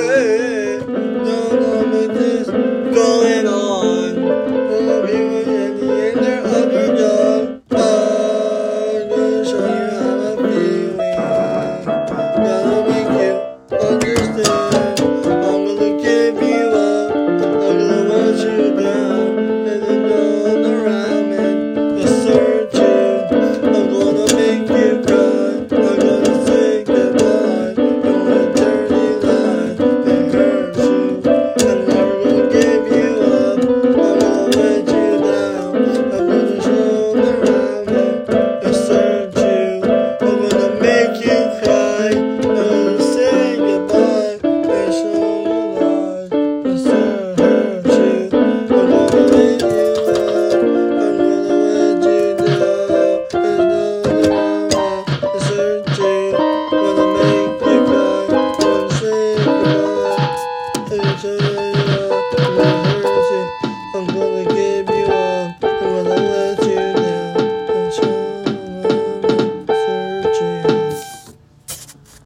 say, none of it is going on.